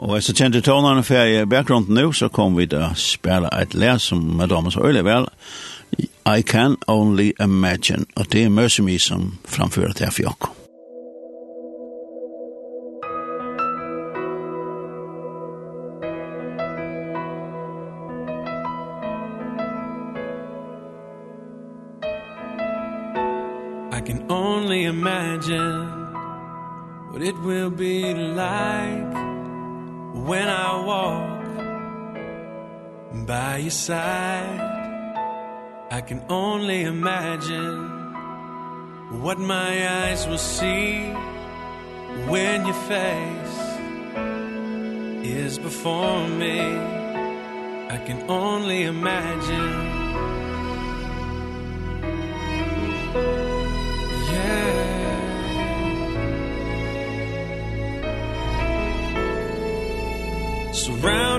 Og hvis jeg kjente tonene for i bakgrunden nå, så kom vi til å spille et lær som med damer så øyelig vel. I can only imagine. Og det er mye som framfører til Fjokk.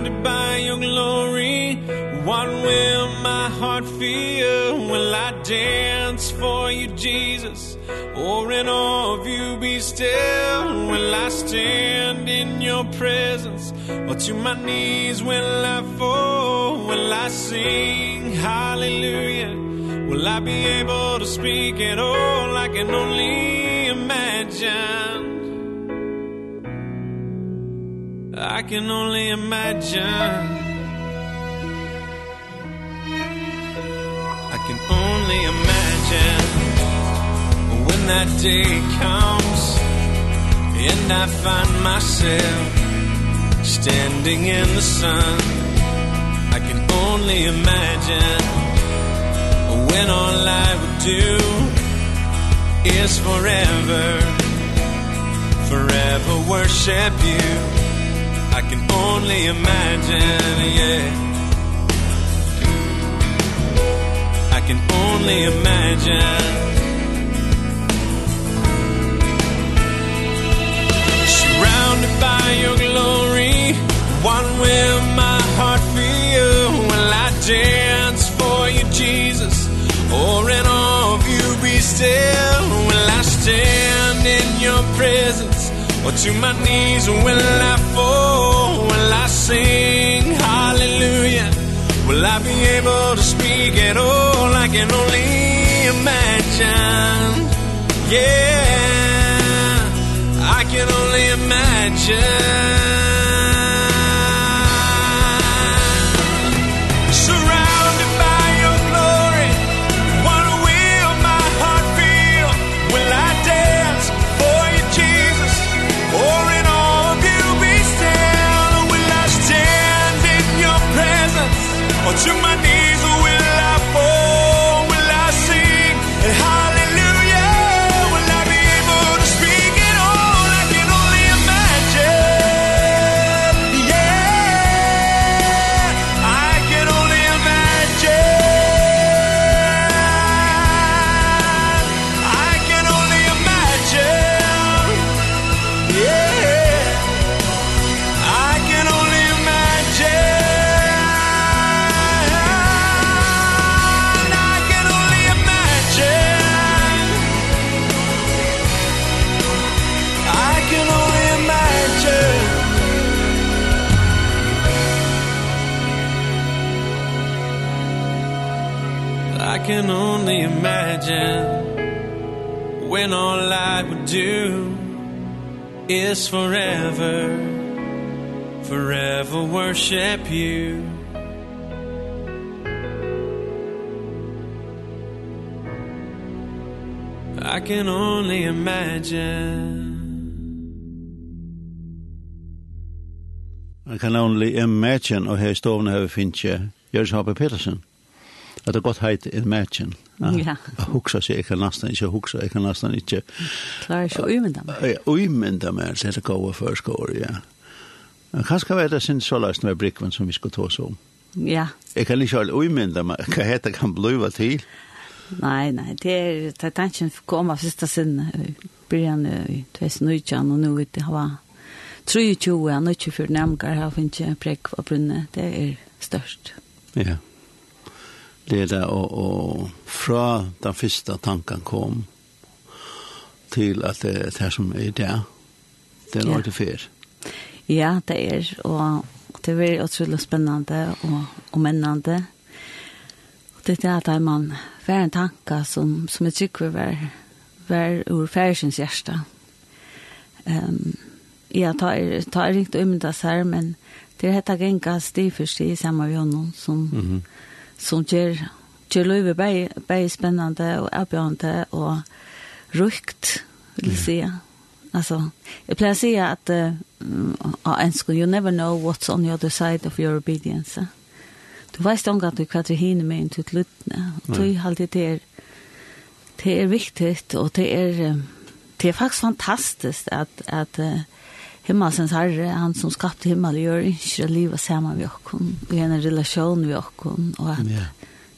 surrounded by your glory. What will my heart feel Will I dance for you, Jesus? Or in awe of you be still Will I stand in your presence. Or to my knees will I fall Will I sing hallelujah? Will I be able to speak at all? I can only imagine. I can only imagine. I can only imagine When that day comes And I find myself Standing in the sun. I can only imagine When all I would do Is forever Forever worship you only imagine, yeah. I can only imagine. Surrounded by your glory One will my heart feel Will I dance for you, Jesus. Or in all of you be still Will I stand in your presence. Or to my knees will I fall? will I sing hallelujah? Will I be able to speak at all? I can only imagine. Yeah, I can only imagine. is forever. Forever worship you. I can only imagine. I can only imagine og her stovna hefur finnst jeg Jørgen Haber Petersen at det godt heit in matchen. Ja. Hugsa seg ikke nesten ikke, hugsa ikke nesten ikke. Klarer ikke å umynda meg. Ja, umynda meg, det er det gode førskår, ja. Kanskje var det sin så såleis med brikven som vi skulle ta oss om. Ja. Jeg kan ikke holde umynda meg, hva heter kan bliva til? Nei, nei, det er, det er tanken for å komme sista sin, byrjan i 2019, og nå vet det hva, 23, og 24 nærmere har finnet prekk på brunne, det er størst. Ja. Yeah det där och, och från den första tanken kom till att det, det som är där, det är något för. Ja, det är. Och det blir otroligt spännande och, och männande. Det är där man får en tanke som, som jag tycker var, var ur färgsens hjärsta. Um, ja, tar, tar inte umdas här, men det heter detta gänga stig för stig samma vid honom som, mm -hmm som gjør, gjør løyve bare, bare spennende og avbjørende og rukt, vil jeg si. Altså, jeg pleier å si at uh, en skal you never know what's on the other side of your obedience. Du veist ikke at du kan til hinner med inn til luttene. Du har alltid det er, det er viktig, og det er, det er faktisk fantastisk at, at uh, himmelsens herre, han som skapte himmel, gjør ikke livet sammen med oss, og en relasjon med oss, og at yeah.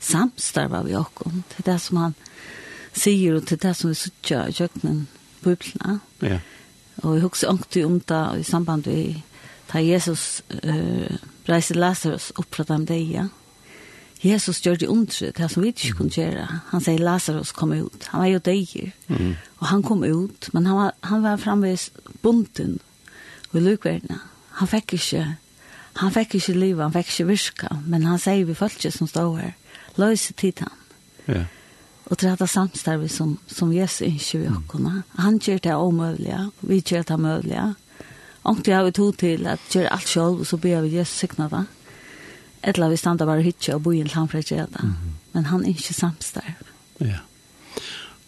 samstarva vi okken, til det som han sier, og til det som vi sitter i kjøkkenen på Bibelene. Ja. Yeah. Og jeg husker ångte om det, i samband med da Jesus uh, reiser Lazarus opp fra dem det, ja. Jesus gjør det ondre, det som vi ikke kunne gjøre. Han sier Lazarus kom ut. Han var jo deg. Mm. Og han kom ut, men han var, han var framvis bunten, i lukverdene. Han fikk ikke, han fikk ikke liv, han fikk ikke virka, men han sier vi folket som står her, løse tid han. Ja. Og til dette samstarvet som, som Jesus ikke vi åkene. Han gjør det omøvelige, vi gjør det mulige. Omkring har vi to til at gjør alt selv, så ber vi Jesus sikne det. Eller vi standa bare hytje og bo i en å gjøre det. Men han er ikke samstarv. Ja.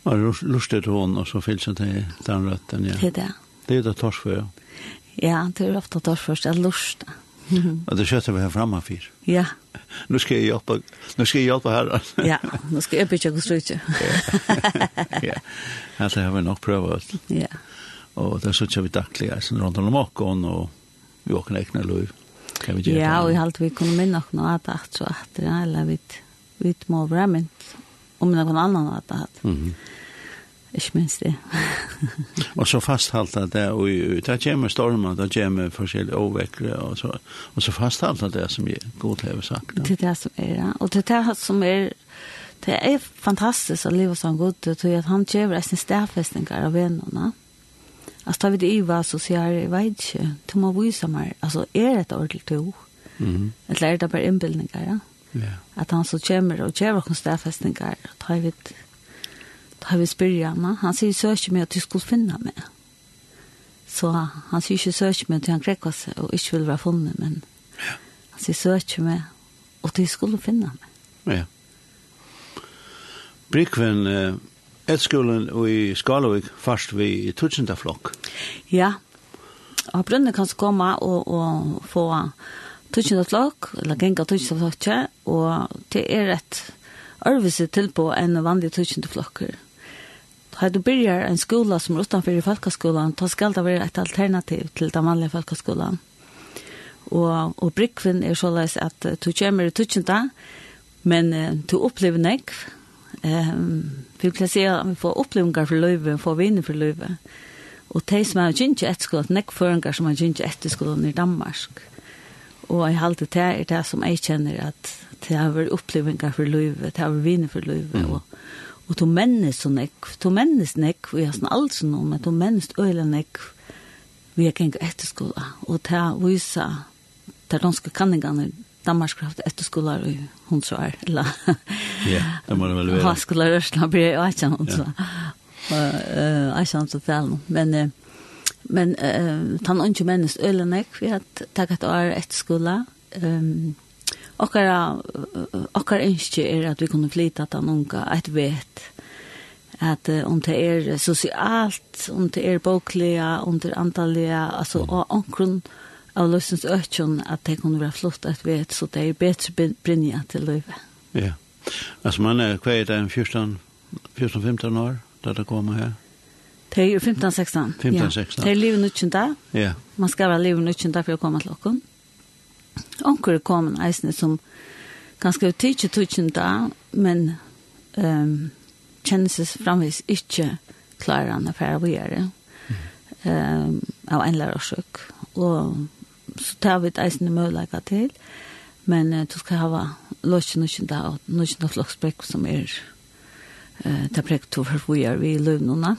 Og lustet hon, og så fyllt seg til den røtten, ja. Det er det. Det er det torsfø, ja. Ja, det er ofte tar først at lusta. Og det skjøter vi her fremme fyr. Ja. Nu skal jeg hjelpe, nu skal jeg hjelpe her. ja, nu skal jeg bytja konstrukje. ja, alt det har vi nok prøvd. Ja. Og det så sitter vi daglig her, sånn rundt om åkken, og vi åkken ekne lov. Kan vi gjøre Ja, og i alt vi kunne minne åkken og at at så at det, eller vi må være mynt om noen annan at at. Mhm. Mm Ich minns det. og så fasthalta det, og det kommer stormer, det kommer forskjellige overvekkere, og så, og så fasthalta det som jeg god har sagt. Ja. Det er det som er, ja. Og det er det som er, det er fantastisk å leve som god, det er at han gjør sin stedfestninger av vennerne. Altså, da vi det i hva så sier jeg, jeg vet ikke, du må vise meg, altså, er det et ordentlig to? Mm -hmm. Eller er det bare innbildninger, ja? Ja. At han så kommer og gjør noen stedfestninger, da tar vi har vi spyrja henne. Han sier søk meg at du skulle finne meg. Så han sier ikke søk meg til han krekka seg og ikke vil være funnet, men ja. han sier søk meg og du skulle finne meg. Ja. Brikven, eh, et skolen og i Skalovik, først vi i tutsenda flokk. Ja, og brønne kan komme og, og få tutsenda flokk, eller genga tutsenda flokk, og det er et ørvise tilbå en vanlig tutsenda flokker. Har du börjar en skola som är utanför folkskolan, då ska det vara ett alternativ till den vanliga folkskolan. Og, og brikven er såleis at du kommer i tutsjenta, men uh, du opplever nekv. Um, vi kan si at vi får opplevingar for løyve, vi får vinner for løyve. Og de som har gynt ikke etter skolen, nekvføringar som har gynt i etterskolen i Danmark. Og jeg halte det er det som jeg kjenner at det har vært opplevingar for løyve, det har vært vinner for løyve. Mm. Og, og to mennes så nekv, to mennes nekv, og jeg har sånn no, men to mennes øyla nekv, vi har gengt etterskola, og ta vysa, ta danske kanningane, Danmark har og hun så er, eller ja, det må det vel være. Ha skola rørsla, blir jeg ikke hundsår. Ja. Ikke så fel men men uh, noen ikke mennes øyla nekv, vi har takket år etterskola, um, okkara okkara ønske er at vi kunne flyta ta nunga et vet at uh, om det er sosialt, om det er bokliga, om det er antalliga, altså mm. og omkron av løsens økjon at det kunne være flott et vet, så det er bedre brinja til løyve. Ja. Altså man er hva er det en 14-15 år da det kommer her? Det er 15-16. 15-16. Ja. Det er livet nødvendig. Ja. Man skal være livet nødvendig for å komme til åkken. Ja onkur kom en eisne som ganske utidje tutsin da, men um, kjennes framvis ikkje klarer han affæra vi er det. Um, av en lærersøk. Og så tar vi et eisne møleika til, men uh, du skal hava løsje nøkken da, og nøkken av flokksbrekk som er uh, ta prekk to for vi er vi i løvnuna.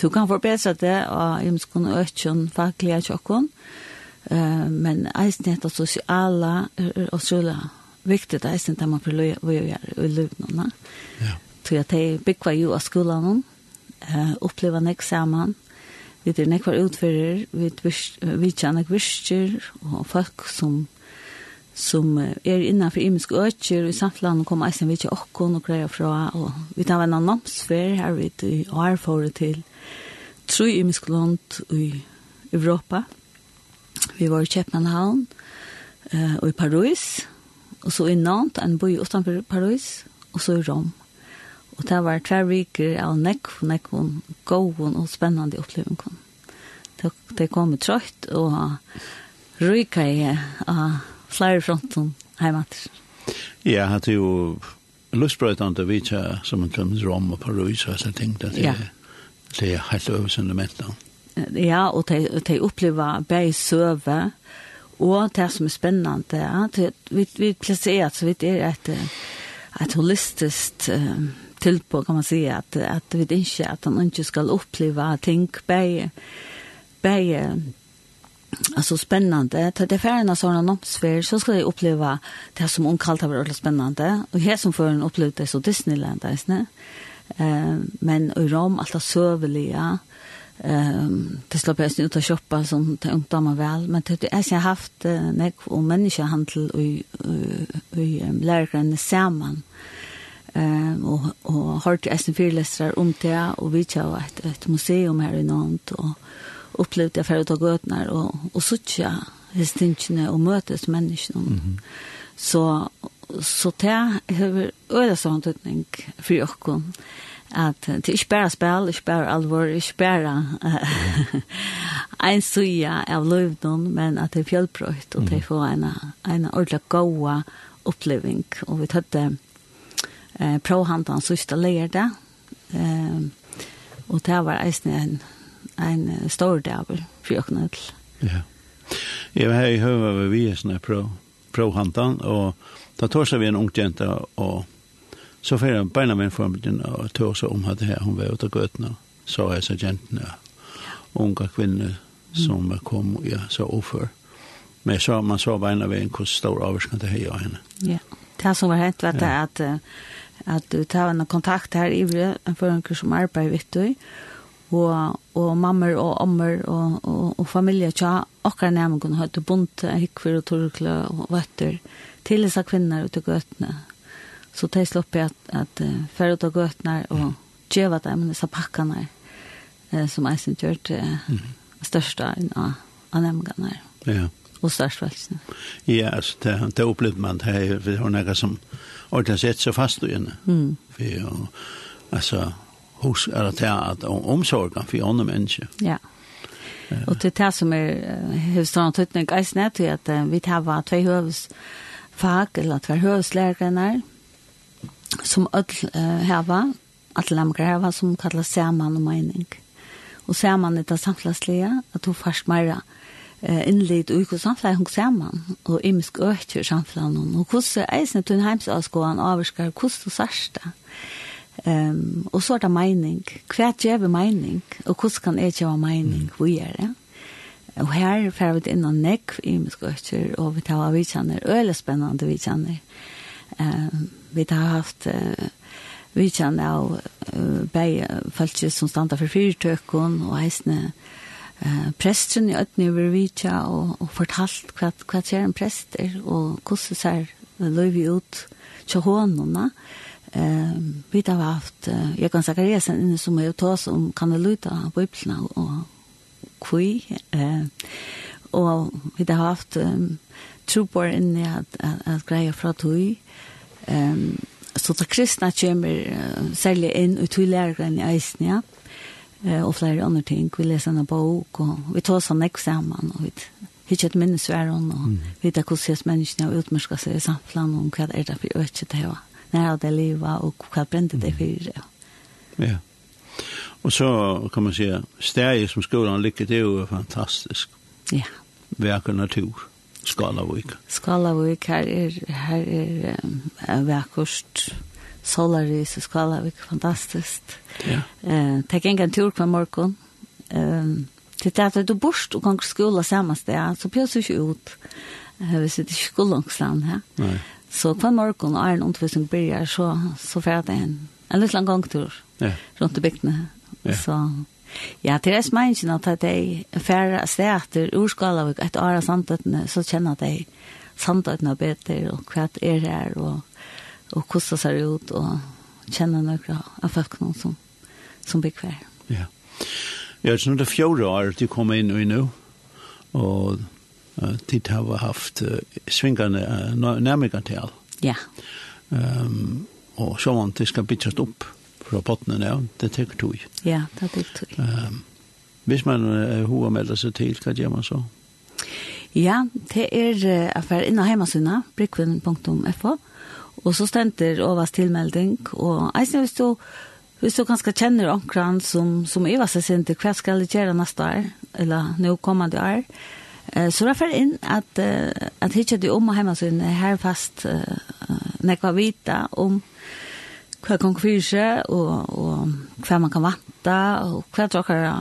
Du kan forbedre det, og jeg må skulle økje en faglige tjokken, og Uh, men eisen heter sosiala og sjula viktig eisen der man får løye løy og løy Ja. Så jeg tar bygva jo av skolan uh, oppleva nek saman vi er nek var utfører vi, vi kjenner virker og folk som som er innanfor imisk økker, og i samtland kom eisen vi ikke okkon og greier fra, og vi tar en annonsfer her vi har for til tru imisk land i Europa, Vi var i Kjepmanhavn eh, og i Paris, og så i Nantes, en by utenfor Paris, og så i Rom. Og det var tve viker av nekk, nekk, gåen og spennende opplevelse. Det, det kom trøyt og ryka i av flere fronten hjemme til. Ja, det er jo lustbrøytende vidt som en kom til Rom og Paris og så sånne at Det ja. det er helt øvelsende mellom ja, og de, de opplever bare søve, og det som er spennende, ja, det, vi, vi plasserer, så vi er et, et holistisk uh, tilbud, kan man si, at, at vi ikke, at han ikke skal oppleve ting, bare, bare, alltså spännande. Ta det färna såna nomsfär atmosfär så ska jag uppleva det som hon kallar var varit spännande. Och här som för en upplevde så Disneyland där, ne? Eh, men i Rom allt sövliga Ehm det slapp jag ut och shoppa som tänkte man väl men det är jag haft nek och människohandel och i läraren samman. Ehm och och har till SN förläsare om det och vi tjau ett ett museum här i Nantes och upplevde jag förut och götnar och och såtja hestinkne och mötes människorna. Mm -hmm. Så så det har öra sån tutning för jag at det er ikke bare spill, ikke bare alvor, ikke bare uh, en suja av løvdom, men at det er fjellbrøyt, og det får en, en ordentlig god oppleving. Og vi tøtte eh, provhandene sørste lærde, eh, og det var eisne en, en stor dag for åkne til. Ja. Jeg var her i høyre ved vi er sånne prov, provhandene, og da tar seg vi en ung jente og Så får han beina min for min og tog seg om at her, hun var ute av gøtene, så är så jentene, unga kvinner som kom, ja, så offer. Men så, man så beina ved en hvor stor avvarskan det her henne. Ja, det som var hent, var det at, at du tar en kontakt her i vrede, en kurs som arbeid, vet du, og, og mammer og ommer og, og, og familie tja, okkar nærmengen hadde bunt, hikver og torkla og vøtter, til disse kvinner ute i gøtene, Så det slapp jag at, at uh, färra ut av götnar og djöva dem disse pakkene uh, som jag inte gjort uh, mm. største av, av nämngarna. Ja. Og störst välsen. Ja, altså, det, det opplevde man. Det er vi har några som ordentlig sett så fast och inne. Mm. För, och, altså, hos är det at omsorgen for andre mennesker. Ja. Ja. Och det är det som är huvudstaden tydning i snett är att vi tar två huvudfag eller två huvudslärare som öll uh, hava, alla lamkar hava som kallas saman och mening. Och saman är det samtlagsliga, att du fast mera eh innlit og hvordan samfunnet hong saman, og imisk økker samfunnet, og hvordan eisen til en heimsavskåan avskar, hvordan du sørste. Um, og så er det mening. Hva gjør mening, og hvordan kan jeg gjøre mening, hvor gjør det? Og her får vi inn og nekk imisk økker, og vi tar av vidtjenner, øyelig spennende vi kjenner. Um, vi har haft uh, vi kjenner av uh, bei folk som standa for fyrtøkken og heisne uh, presten i ötni över vitja og, og fortalt hva, hva är en präst og hvordan ser løy vi ut til honom eh vi har haft uh, jag kan säga resan inne som jag tar som kan luta bibeln och kui eh och vi har haft um, tro på inne att att greja fra tui Ehm så det kristna kommer uh, sälja in ut i læreren i isen ja. Eh och flera andra ting. Vi läser en bok, och vi tar sån examen och og vi hittar et minnes hver og mm. vi vet hvordan ses menneskene og utmørsker seg i samfunnet, og hva er det for øke det var, När det leva och vad brente det för Ja. ja. Och så kan man säga stedet som skolen ligger til er fantastiskt. Ja. Verken natur. Ja Skalavik. Skalavik, her er, her er um, vekkert solaris i Skalavik, fantastisk. Ja. Eh, Tek en tur på morgen. Um, til det at du borst og kan skola samme sted, så pjøs du ikke ut. Uh, hvis du ikke skulle langt sted her. Nei. Så på morgen, og er en undervisning blir så, så får jeg det en, en litt lang gangtur ja. rundt i bygdene. Ja. Så Ja, til det meningen at de færre steder urskalavik et år av samtøttene, så kjenner de samtøttene bedre, og hva er her, og, og hvordan ser det ut, og kjenner noen av folk noen som, som blir hver. Ja. Ja, så nå det fjorda år de kom inn i nå, og uh, de har haft uh, svingende uh, nærmere til. Ja. Um, og så man, det skal byttes opp fra pottene, ja, det tek tog. Ja, det tek tog. Ehm hvis man uh, hoa melder seg til, hva gjør man så? Ja, det er uh, affær inne heimasynet, brikvinn.fo, og så stenter ovas tilmelding, og eisen hvis du Hvis du kanskje kjenner omkran som, som Iva seg sin til hva skal jeg gjøre neste år, eller nå kommende år, så det er inn at, at hittet du om hjemme her fast nekva vita om hva kan kvire seg, og, og hva man kan vanta, og hva dere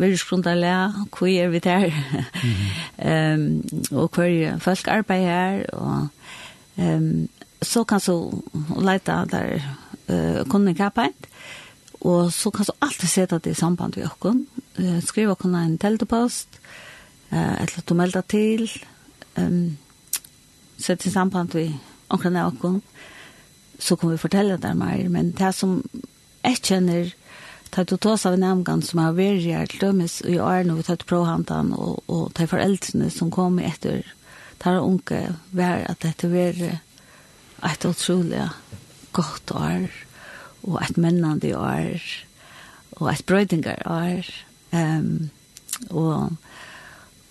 virusgrunner hva er vi der, mm -hmm. um, og hva folk arbeider her, og um, så kan så leita der uh, kunden kapet, og så kan så alltid sette det i samband med okken, uh, skrive okken en teltepost, uh, eller du melder til, um, sette i samband med okken, så kommer vi fortelle det mer, men det som jeg kjenner, det du tås av nærmgang som har vært her til dømes i årene, vi tar til prøvhantan, og, og de foreldrene som kom etter, tar unge, vær at dette var et utrolig godt år, og et mennende år, og et brøydinger år, um, og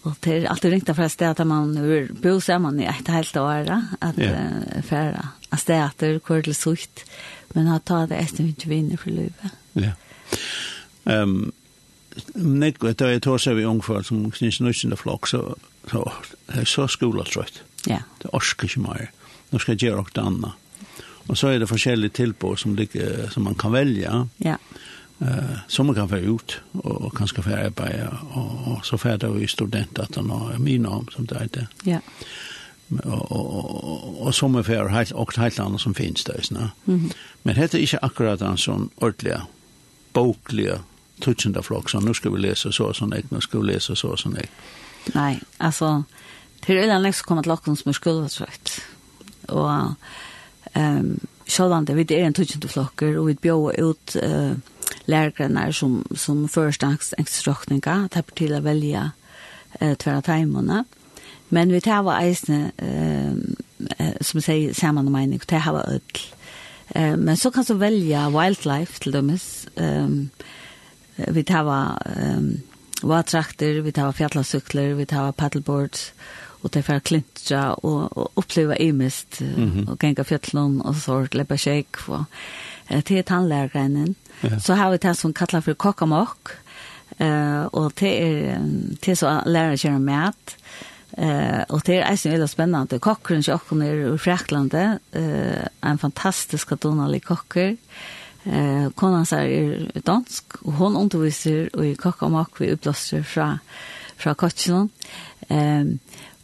Og det er alltid ringt fra sted at man vil bo sammen i et helt år, at yeah. uh, fære av steder, hvor det er sutt, men at ta det etter vi ikke vinner for livet. Ja. Yeah. Um, Nek, da jeg tar seg vi ungfør som knyser nøysende flokk, så, så er så skoletrøyt. Ja. Yeah. Det orsker ikke mer. Nå skal jeg gjøre noe annet. Og så er det forskjellige tilbud som, ligger, som man kan velge. Ja. Yeah eh som kan vara ut och kanske för arbeta och så för då är student att han har min namn som det heter. Ja. Och och som är för helt och helt annat som finns där isna. Mhm. Men det är inte akkurat en sån ordliga bokliga touchande flock så nu ska vi läsa så sån ek nu ska vi läsa så sån ek. Nej, alltså till eller läx kommer att locka som skulle så rätt. Och ehm självande vi er en touchande flokker, och vi bjöd ut eh lärarna som som förstahandsinstruktioner tar på til å välja eh tvära timmarna. Men vi tar var eisne eh som säger samman med mening, det har öll. Eh men så kan så välja wildlife till dem Eh, vi tar var ehm vattrakter, vi tar fjallacykler, vi tar paddleboards och det för klintra och, och uppleva imist mm -hmm. och gänga fjällen och så läppa shake och til tannlæreren. Ja. Så har vi det som kallar for kokkamokk, eh, og det er til så lærer kjøre mat, eh, og det er eisen veldig spennende. Kokkeren kjøkken er i Freklandet, eh, en fantastisk donalig kokker, Eh, konan seg er dansk, og hon underviser i kokkamakk vi oppblåser fra, fra kokkenen. Ehm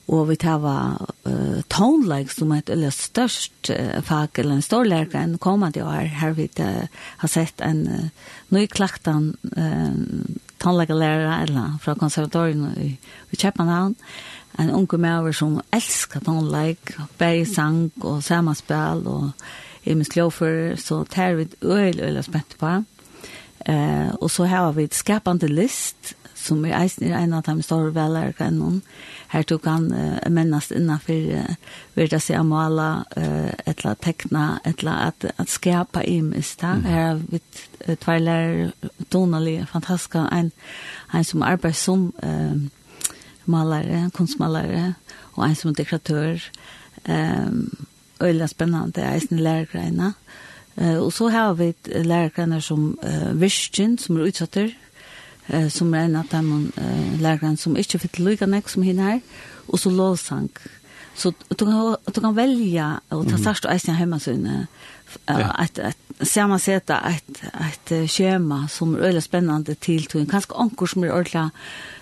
og vi tar var uh, tonlag som er eller størst uh, fag eller en stor lærke enn kommande år. Her vi uh, har sett en uh, nyklaktan uh, tonlagelærere eller fra konservatorien i, i Kjøpenhavn en unge maver som elsker tonlag bare sang og samanspill og i min sklåfer så tar vi øyelig øyelig spent på. Uh, og så har vi et skapande list som er eisen i en av de store velærkene her du kan uh, mennast innanfor uh, vil jeg si å male, uh, etla tekna, etla at, at skapa imis, da. Mm. Her har vi tveiler donalige, fantastiska, en, en som arbeid som uh, malare, kunstmalare, og en som dekoratør, um, øyla spennende, eisen lærergreina. Uh, og så har vi lærergreiner som uh, Virgin, som er utsatter, eh, som er en av dem eh, lærerne som ikke fikk lykke nek som henne her, og så lovsang. Så du kan, du kan velge å ta sørst og eisen hjemme sine, at at man sett ett ett schema som er väldigt spännande till tog kanske ankor som är ordla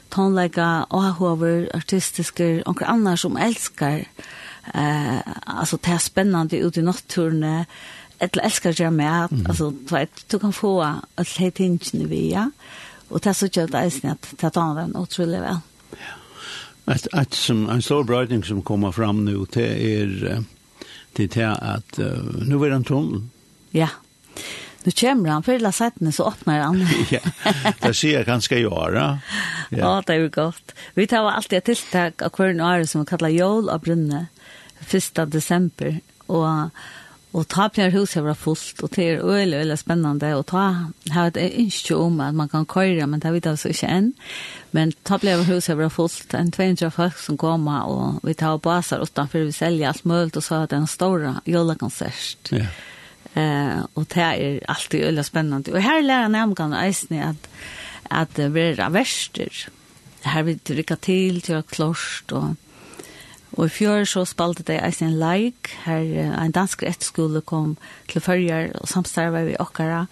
tonlägga och hover artistiska och annars som älskar eh alltså det är spännande ute i naturen eller älskar jag med alltså du kan få att helt hinchen via Og det er så kjøpt eisen at det tar den utrolig vel. Ja. Et, et som, en stor brøyding som kommer fram nu, det er det er at uh, nu er den tunnel. Ja. Nu kommer han, för la sättene så öppnar han. ja, det ser jag ganska göra. Ja. ja, det är gott. Vi tar alltid ett tilltag av kvarn år som vi kallar Jol av Brunne, 1. december. Och Og ta på hus har vært fullt, og det er øyelig, øyelig spennende, og ta har et ønske om at man kan køyre, men det vet jeg altså ikke enn. Men ta på hus har vært fullt, en 200 folk som kommer, og vi tar baser utenfor, vi selger alt mulig, og så har det en stor jølekonsert. Ja. Eh, og det er alltid øyelig spennende. Og her lærer nærmere eisene at, at det blir verster. Her vil det rykke til, til å klost, og Og i fjør så spalte det eisen en leik, her en dansk rettskole kom til følger og samstarve vi okkara,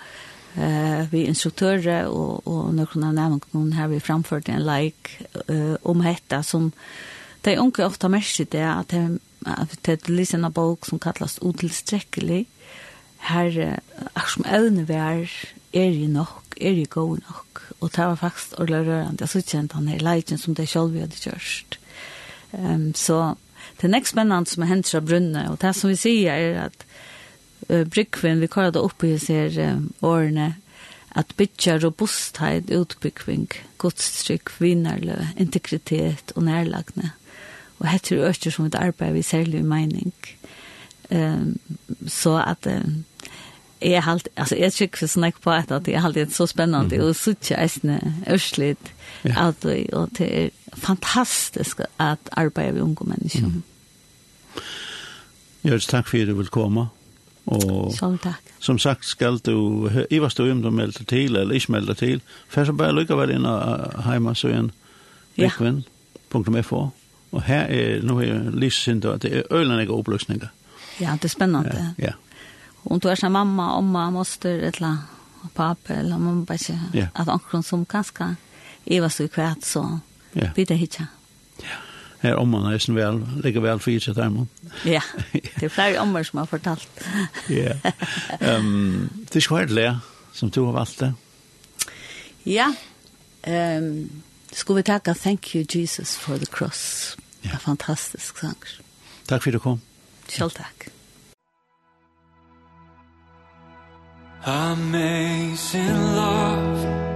eh, vi instruktører og, og noen av nevnene her vi framførte en leik eh, om hetta som de unge ofta merker det at de, at de lyser en bok som kallas utilstrekkelig, her er som evne vi er, er i nok, er i god nok. Og det var faktisk ordentlig rørende, jeg så kjent han her leiken som de selv hadde kjørst. Um, så det er nekst spennende som er hendt fra brunnet, og det som vi sier er at uh, brykven, vi kallar det oppe i ser um, årene, at bytja robustheit utbyggving, godstrykk, vinnarlø, integritet og nærlagne. Og hette er økker som et arbeid vi særlig mening. Um, så at um, jeg halt alltså jag tycker för snack på att det är alltid så spännande mm. och så tjäsne ösligt ja. och det är fantastiskt att arbeta med unga människor. Mm. Jag tack för att du vill komma. Och så tack. Som sagt skall du Ivas du om du melder till eller inte melder till. För så bara lycka väl in hemma så en vikven.fo och här är nu är livssynd att det är ölen är upplösningar. Ja, det är spännande. Ja. ja. Om du er som mamma, omma, moster, eller pappa, eller man bare ikke, yeah. at omkring som ganska eva så kvärt så yeah. blir det hitcha. Ja. Her omma er som vel, ligger vel for sig där Ja, det er flere ommer som har fortalt. ja. um, det er svårt lä som du har valgt det. Ja. Um, skulle vi takke thank you Jesus for the cross. Ja. Yeah. fantastisk sang. Takk for at du kom. Själv tack. Amazing love.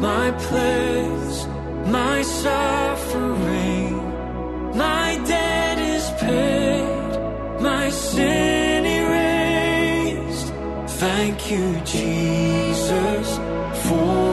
my place my suffering. My debt is paid my sin erased. Thank you Jesus for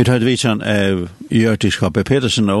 Vi tar et vidtjen av Gjørtiskapet Petersen nå,